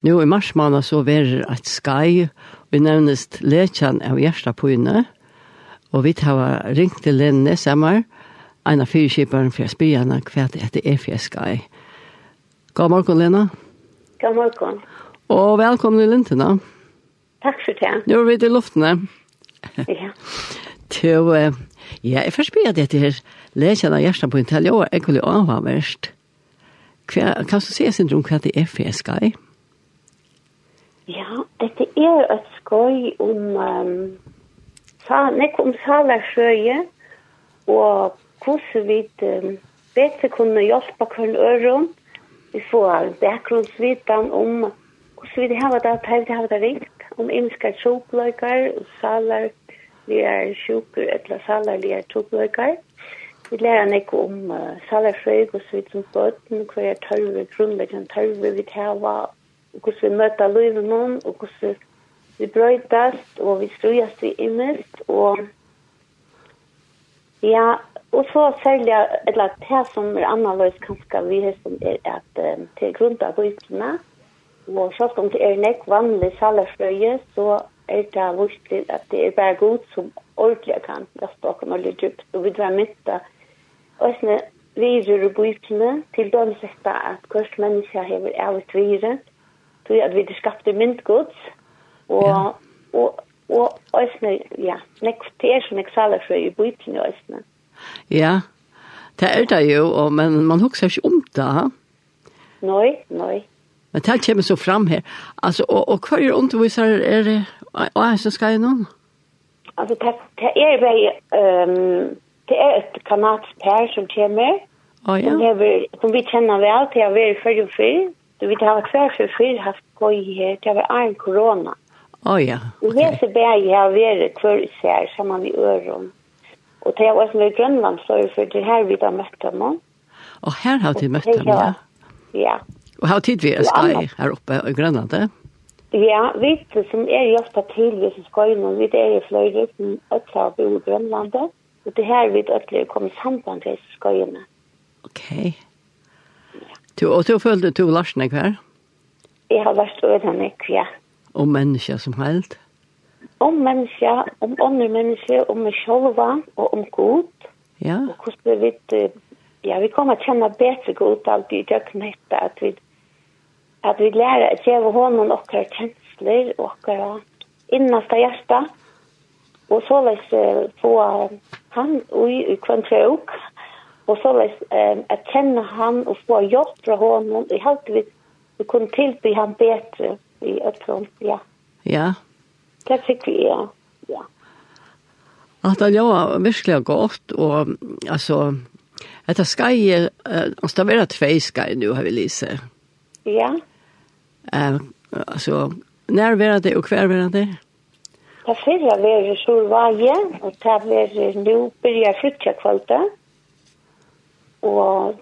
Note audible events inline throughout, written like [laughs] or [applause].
Nå i mars måned så var det et skai vi nevnest läkaren av hjärtapojne og vi tar ringt til Lenne sammen, en av fire kjiparen for å spille henne hva det är for skai. God morgen, Lena. God morgen. Og velkommen i Lintena. Takk for det. Nå er vi til luftene. Ja. Till, ja, jeg får spille det til läkaren av hjärtapojne till jag är kollig avhavärst. Kan du säga sin det er for skai? Ja. Ja, dette er et skoj om um, sa, nek om salarsøye og hvordan vi um, bedre kunne hjelpe hvem øren. Vi får bakgrunnsvitan om hvordan vi har det, hvordan vi har det rikt, om innskar tjopløyker, salar, vi er sjuker, eller salar, vi er tjopløyker. Vi lærer nek om uh, salarfrøy, hvordan vi som bøten, hva er tørve, grunnleggende tørve vi tar, hvordan vi møter livet noen, og hvordan vi brøytast, og vi strøyast vi imest, og ja, og så særlig, eller det som er annerledes kanskje vi har som er at um, til grunn av bøytene, og selv om det er nek vanlig salerfrøye, så er det viktig at det er bare god som ordentlig kan laste og kan ordentlig dypt, og vi drar mitt da, og sånn, vi gjør bøytene, til dømsetta at hvert menneske har vært av et virer, Så at vi er skapte myndgods, og, ja. og, og øsne, ja, nek, det er som jeg saler for i bøypen i øsne. Ja, det er det jo, og, men man husker ikke om det. Nei, nei. Men det kommer så fram her. Altså, og, og hva er underviser er det? Og jeg synes skal jeg noen? Altså, det, det er vei, um, det er et kanadsk par som kommer, oh, ja. som, hever, som vi kjenner vel til å være før og før, Du vet, jeg har kvær for fyr haft gøy her, det var en korona. Å oh, ja, ok. Og hese jeg har vært kvør især sammen med øren. Og det var som i Grønland, så er det for det her vi da møtte dem. Og her har vi møtt dem, ja. Ja. Og har tid vi er skai her oppe i Grønland, det? Ja, vi som er hjelpa til vi som skal nå, vi er i fløyre som øtla å bo i Grønland, og det her vi øtla er kommet sammen til vi som skal. Okej. Okay. Du, Og du følte du lærte deg hver? Jeg har lært å øde meg ja. Om mennesker som helst? Om mennesker, om andre mennesker, om meg selv og om god. Ja. Og hvordan vi vet, ja, vi kommer til å kjenne bedre god alt i døgnet etter at vi at vi lærer at å gjøre hånden okkar kjensler og okkar innaste hjerte. Og så løs få han ui i kvantrøk. Ja og så var um, at känna han og få hjälp fra honom. Jag hade vi, vi kunne tilby han bättre i Ötland, ja. Ja. Det fikk vi, ja. ja. At det var verkligen gott och alltså Detta skai är, altså det var tve skai nu har vi lise. Ja. Eh, altså, når var det og hver var det? Det förra var det solvaje og det var nu börjar flytta kvalitet og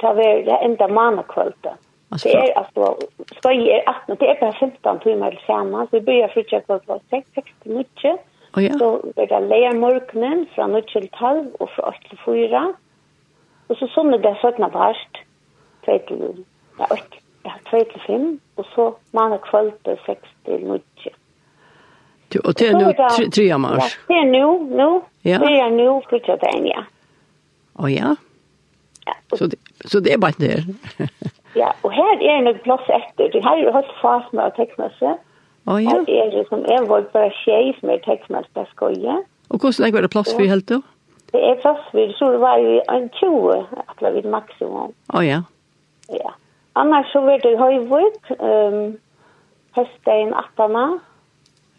ta ver det enda manna kvölda. Det er altså, skoj er 18, det er bare 15 timer til sammen, så vi begynner frutja kvöld på 6, 6 til 9, oh, ja. så vi kan leia morgenen fra 9 til 12 og fra 8 til 4, og så sånn er det søkna parst, 2 til ja, 8, ja, 2 til 5, og så manna kvöld på 6 til 9. Og det er nu 3 mars? Ja, det er nu, nu, det er nu frutja den, ja. Å ja? Ja. Så, det, så det er bare det. [laughs] ja, og her er det nok plass etter. Det her er jo helt fast med å tekstmesse. Å oh, ja. Her er det som er vårt bare tjej som er tekstmesse på skoje. Og hvordan legger det plass for helt da? Det er plass for, så det var jo en 20, atler vidt maksimum. Å oh, ja. Ja. Annars så var det høyvøk, um, høstein 18.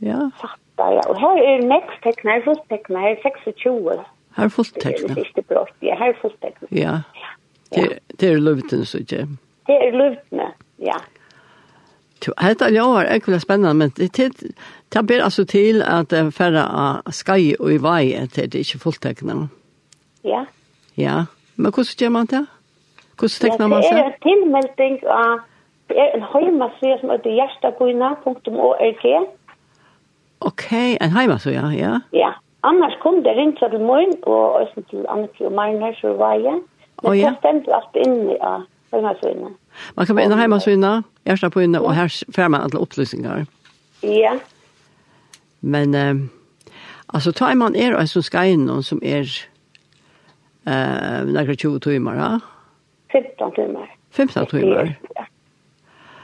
Ja. Fatta, ja. Og her er nekst tekner, fullt tekner, 26. Her fullt fulltekna. Det er det bra. Ja, her er fulltekna. Ja. ja. Det er løvtene, så ikke? Det er løvtene, ja. Hetta ljóar er kula spennandi, men det det ber altså til at ferra av skai og i vei til det ikkje fulltekna. Ja. Ja. Men hvordan gjør man det? Hvordan tekner man seg? Det er en tilmelding av det er en heimaside som heter hjertaguna.org. Ok, en heimaside, ja. Ja. Annars kom det ringt til morgen, og også til Annette og Marner, så var jeg. Men oh, ja. det stemte alt inn i ja, heimasvinna. Man kan være inne heimasvinna, hjärsta på inne, og her får man alle opplysninger. Ja. Men, eh, altså, tar man er og som skal inn noen som er eh, nærkere 20 timer, ja? 15 timer. 15 timer? Ja.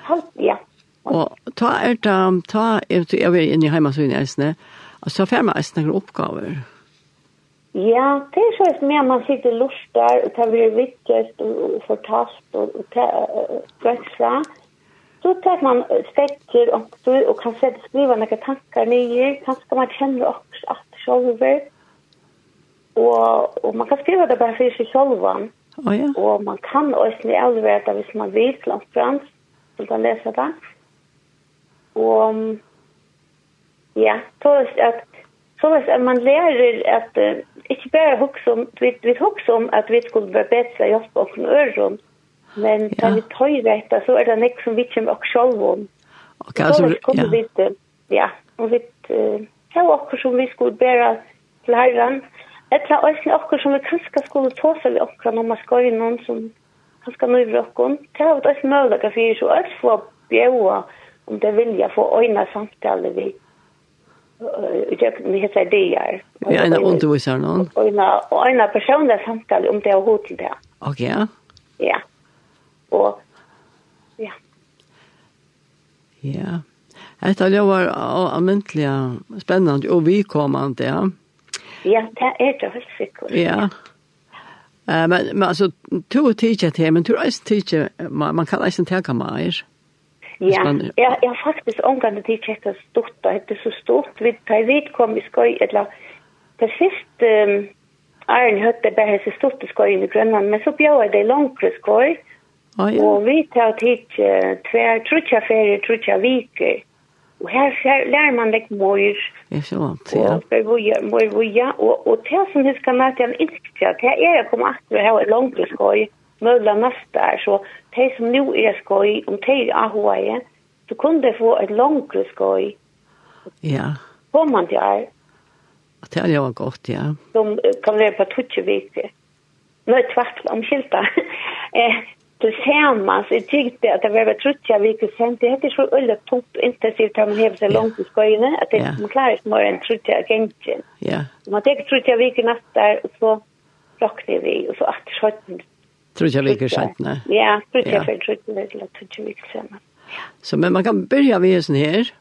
Halv, ja. Og ta er det, ta, jeg vet, jeg vet, jeg vet, jeg så får man nästan några oppgaver. Ja, det er så att man sitter lust där og det blir vittjest og förtast og, og växla. Så tar man spekter och, og kan sette skriva noen tankar nye. Kanskje man kjenner også at det sjolver. Og, og man kan skriva det bare for seg själva. Oh, ja. Og man kan også också det hvis man vil til fram. Så kan lese det. Och Ja, så är det att så att man lärer att uh, inte bara hugsa om vi vi hugsa om att vi skulle vara bättre jag oss en öron. Men kan vi tar i så är det nästa som vi kommer och själva om. Och alltså ja. Vi, ja, och vi uh, har också som vi skulle bära till herran. Eller också också som vi kanske skulle ta så vi också när man ska ju någon som kanske nu rockon. Det har varit möjligt att vi så att få bjöa om det vill jag få öjna samtalet vid Jag med hessa Vi Ja, en undervisar någon. Och en och en person samtal om det har hot till det. Okej. Ja. Ja. Och ja. Ja. Hetta det var ammentliga spännande och vi kom inte. Ja, ja det är det helt sikkert. Ja. Eh men men alltså två teacher till men två teacher man, man kan inte ta mer. Ja, jeg, jeg har faktisk omgående til tjekka stort, og det er så stort. Vi tar vidt kom i skoj, eller det første um, Arjen høtte bare så stort skoj i Grønland, men så bjør jeg det langere skoj, ah, ja. og vi tar tid uh, tver, trutja ferie, trutja viker, og her, her lærer man litt mor, ja, sant, ja. og mor vuja, og, og det som husker meg til en innskja, det er jeg kom akkurat her og langt skoj, møla er, så de som nu er skoj, om de er ahoaie, så kunne de få et langere skoj. Ja. Kommande år. Det er jo godt, ja. Som kan være på tutsi vite. Nå er tvartla om skilta. [laughs] eh, det så jeg tykte at det var trutja veckor sen. Det heter så øyla topp intensivt att man häver seg långt i skojene. at det yeah. man klarar sig mer än truttiga. Ja. Yeah. Man tar truttiga veckor nästa og så rakner vi og så at skjorten Tror jag lika sent nej. Ja, tror jag för tror jag det låter ju mycket sen. Så men man kan börja med sån här.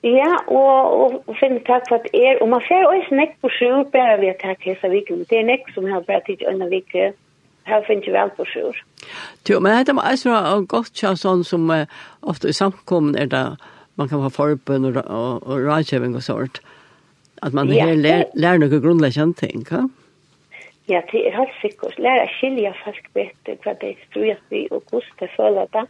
Ja, och och, och finna tack för att er och man ser oj snäck på sjur bara vi tack hela veckan. Det är näck som har börjat i en vecka. Här finns ju väl på sjur. Jo, men det är alltså en gott chanson som uh, ofta i samkommen är där man kan ha förbön och och, och rådgivning och sånt. Att man ja, här lär, lär några grundläggande ting, va? Ja? Ja, det er helt sikkert. Lære å skilje folk bedre hva de strøyast vi og hvordan de føler det.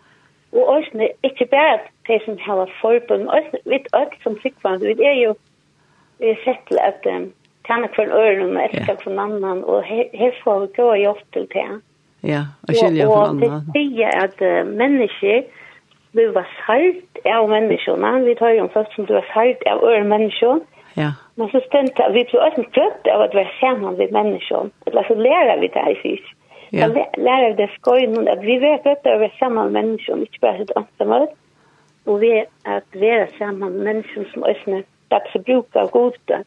Og også, ikke bare at de som har forbund, men også vidt alt som sikkert. Vi er jo vi er sett til at um, tjene for en øren og elsker for en annan, og her får vi gå og hjelp til det. Ja, og skilja for en annan. Og det sier at uh, mennesker blir sart av menneskene. Vi tar jo om folk som blir sart av øren menneskene ja. Men så stund, vi blir også prøvd av at vi er sammen med mennesker. Eller så lærer vi det her, ikke? Ja. Så lærer vi det skøyne, at vi er prøvd av å være sammen med mennesker, ikke bare sitt annet Og vi er at vi er sammen med mennesker som også er dags å bruke av gode.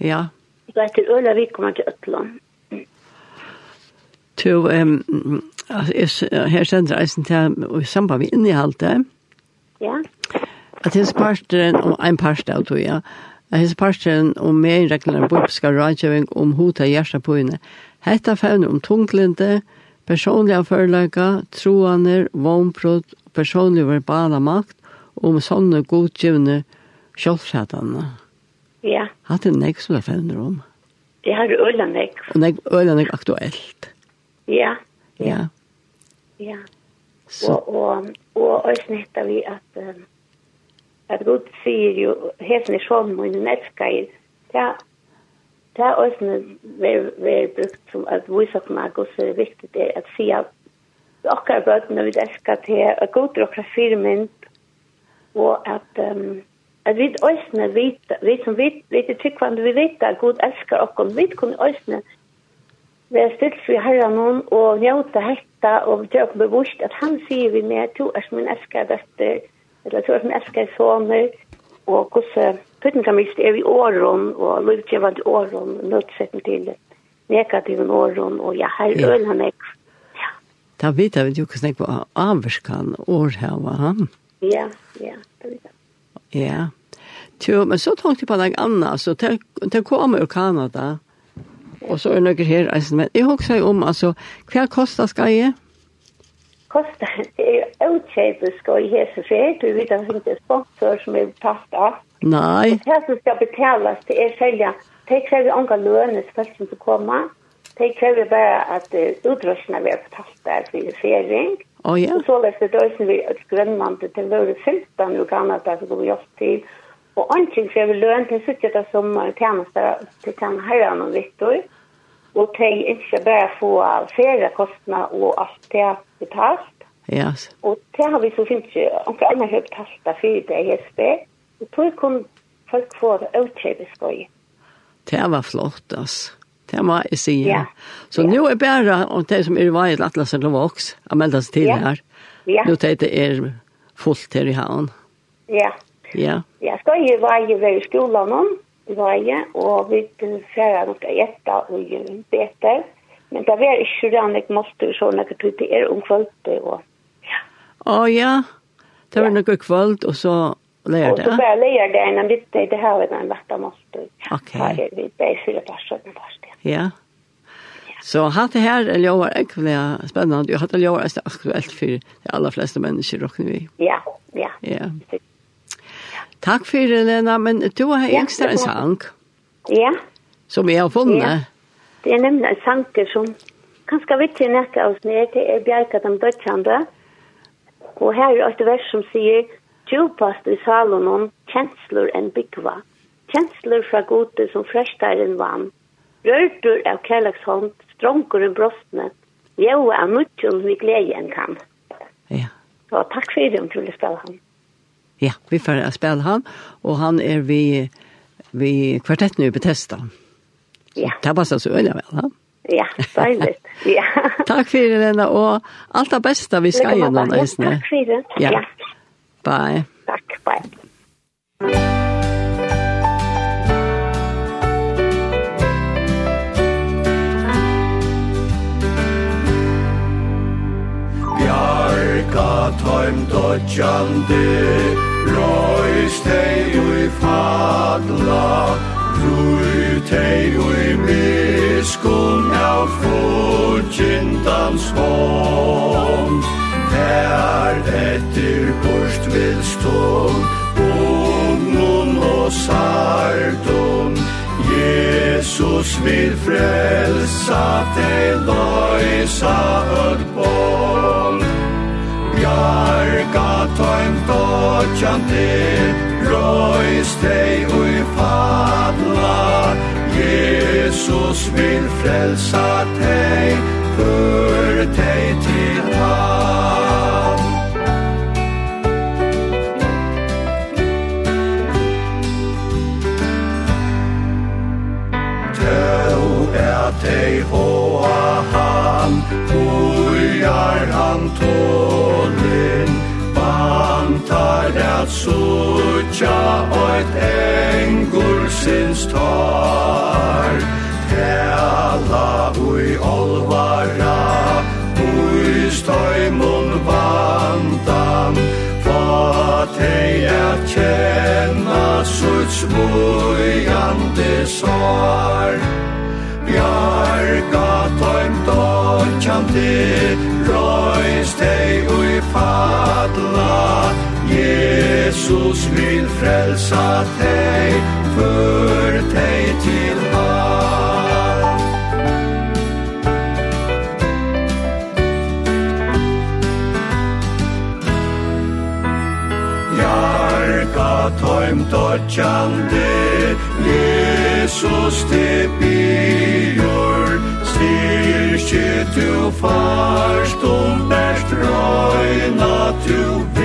Ja. Så etter øyne vi kommer til Øtland. To, um, altså, her stender jeg sin til, og i samband med inneholdet, Ja at hins parsteren, og ein parster av tog, ja, at hins parsteren om meginreglene bortska rådgjøving om hota hjersta på henne. Hetta fevner om tunglinde, personliga förlägga, troaner, vånbrott, personlig verbala makt, om sånne godgivende kjolfsætene. Ja. Hatt en nek som det fevner om. Det har øyla nek. Og nek, øyla nek aktuelt. Ja. Ja. Ja. ja. Så. Og, og, og, og, og, og, og, og, at Gud sier jo, hesen er sånn min nettskeier, det er det er også vært brukt som at vi så er god så viktig det er at si at dere bøtene vi elsker til at Gud er dere firmynd og at um, at vi også vet vi som vet vet er tryggvande, vi vet at Gud elsker dere vi kunne også være stilt for herre noen og njøte hette og gjøre bevisst at han sier vi med to er som min elsker dette eller så som elskar soner, og hvordan putten kan miste er i åren, og lovgjøvende åren, nødsetten til negative åren, og ja, her øl han ikke. Ja. Da vet jeg jo hvordan jeg var avvarskan år her var han. Ja, ja, det vet jeg. Ja. Jo, men så tenkte jeg på noe annet, så til det kom ur Kanada, og så er det noe her, men jeg husker om, altså, hva koster skal jeg? Ja kostar det är otrevligt ska i hese fred. Du vet att det inte är sponsor som är pasta. Nej. Det här som ska betalas det är själva. Det kräver unga löner så folk som ska komma. Det kräver bara att uh, utrustningarna vi har betalt där för fering. Oh, ja. Och så läste det också vi ett grönland till Lörre 15 i Kanada som går vi upp till. Och anting kräver lön till sitt som tjänster till tjänster herran och Victor. Mm og de ikke bare få feriekostene og alt det betalt. Ja. Yes. Og det har vi så fint ikke, og alle har betalt det for det i HSB, og tog kun folk får utkjøpeskøy. Det var flott, altså. Det må jeg si. Ja. Så ja. nu er bare og det som er vei til Atlas eller Vox, jeg melder seg til ja. her. Ja. Nå er det er fullt her i havn. Ja. Ja. Ja, skal jeg vei i skolen nå? i varje och vi färra något att äta og ju bättre. Men det var inte redan jag måste ju sådana att det er om kvällte och ja. Åh ja, det var noe kvällt og så lärde. Och så bare leier det, innan vi det her er den verte måtte. Ok. Her er Vi bare fyra personer på det. Ja. Så hatt det her er jo egentlig spennende, jeg hatt det jo er aktuelt for de aller fleste mennesker, råkner vi. Ja, ja. Ja. Takk for det, Lena, men du har ja, ekstra en sang. Ja. Som jeg har funnet. Ja. Det er nemlig en sang som kanskje vet til nettet av sned, det er Bjerka den dødkjande. Og her er et vers som sier, Djupast i Salomon, kjensler enn byggva. Kjensler fra gode som frestar enn vann. Rørtur av kjærleks hånd, strongur enn brostne. Jo, er nutjon vi glede enn kan. Ja. Så takk for det om du vil spille ham. Ja, vi får å spille han, og han er vi, vi kvartetten i Bethesda. Ja. Det passer så øyne vel, ha? Ja, deilig. [laughs] Ja. Takk for det, Lena, og alt det beste vi skal gjennom. Ja, takk for det. Ja. Bye. Takk, bye. at heim dodjande Røys tei ui fadla Rui tei ui miskun av fudjindan svon Her etter bort vil vilstum Ugnun og sardum Jesus vil frelsa tei loisa ökbom Kjande, røys deg og i fadla, Jesus vil frelsa deg, hør deg til han. Tau er deg hoa han, hojar han tål, at sutja oit engur sinns tar. Tela ui olvara ui støymun vandan Fa tei at kjenna suts vujande sar. Bjarga tøym dodjandi Røys tei ui fadlar Jesus vil frelsa dig För dig till allt. Jarka toimt otjande Jesus te bior Styrke tu farstum best røyna tu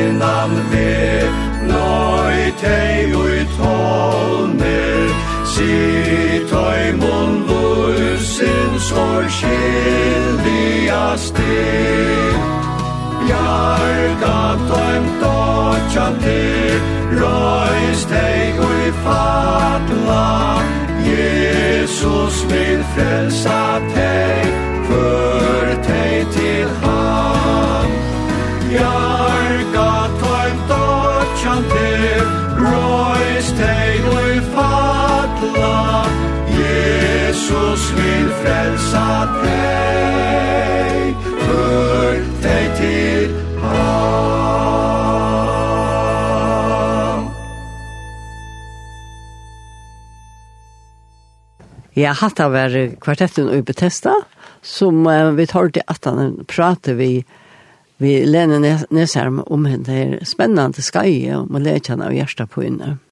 einan ver Loi tei ui tolner Si toi mun lusin Skor skilja stil Bjarga toim totjan dir Rois tei ui fatla. Jesus vil frelsa tei vil fatla Jesus vil frelsa deg Hør deg til han Ja, hatt av er kvartetten og Bethesda som uh, vi tar til at han prater vi vi Lene Nesherm om henne Det er spennende skai om å leker henne av hjertet på henne.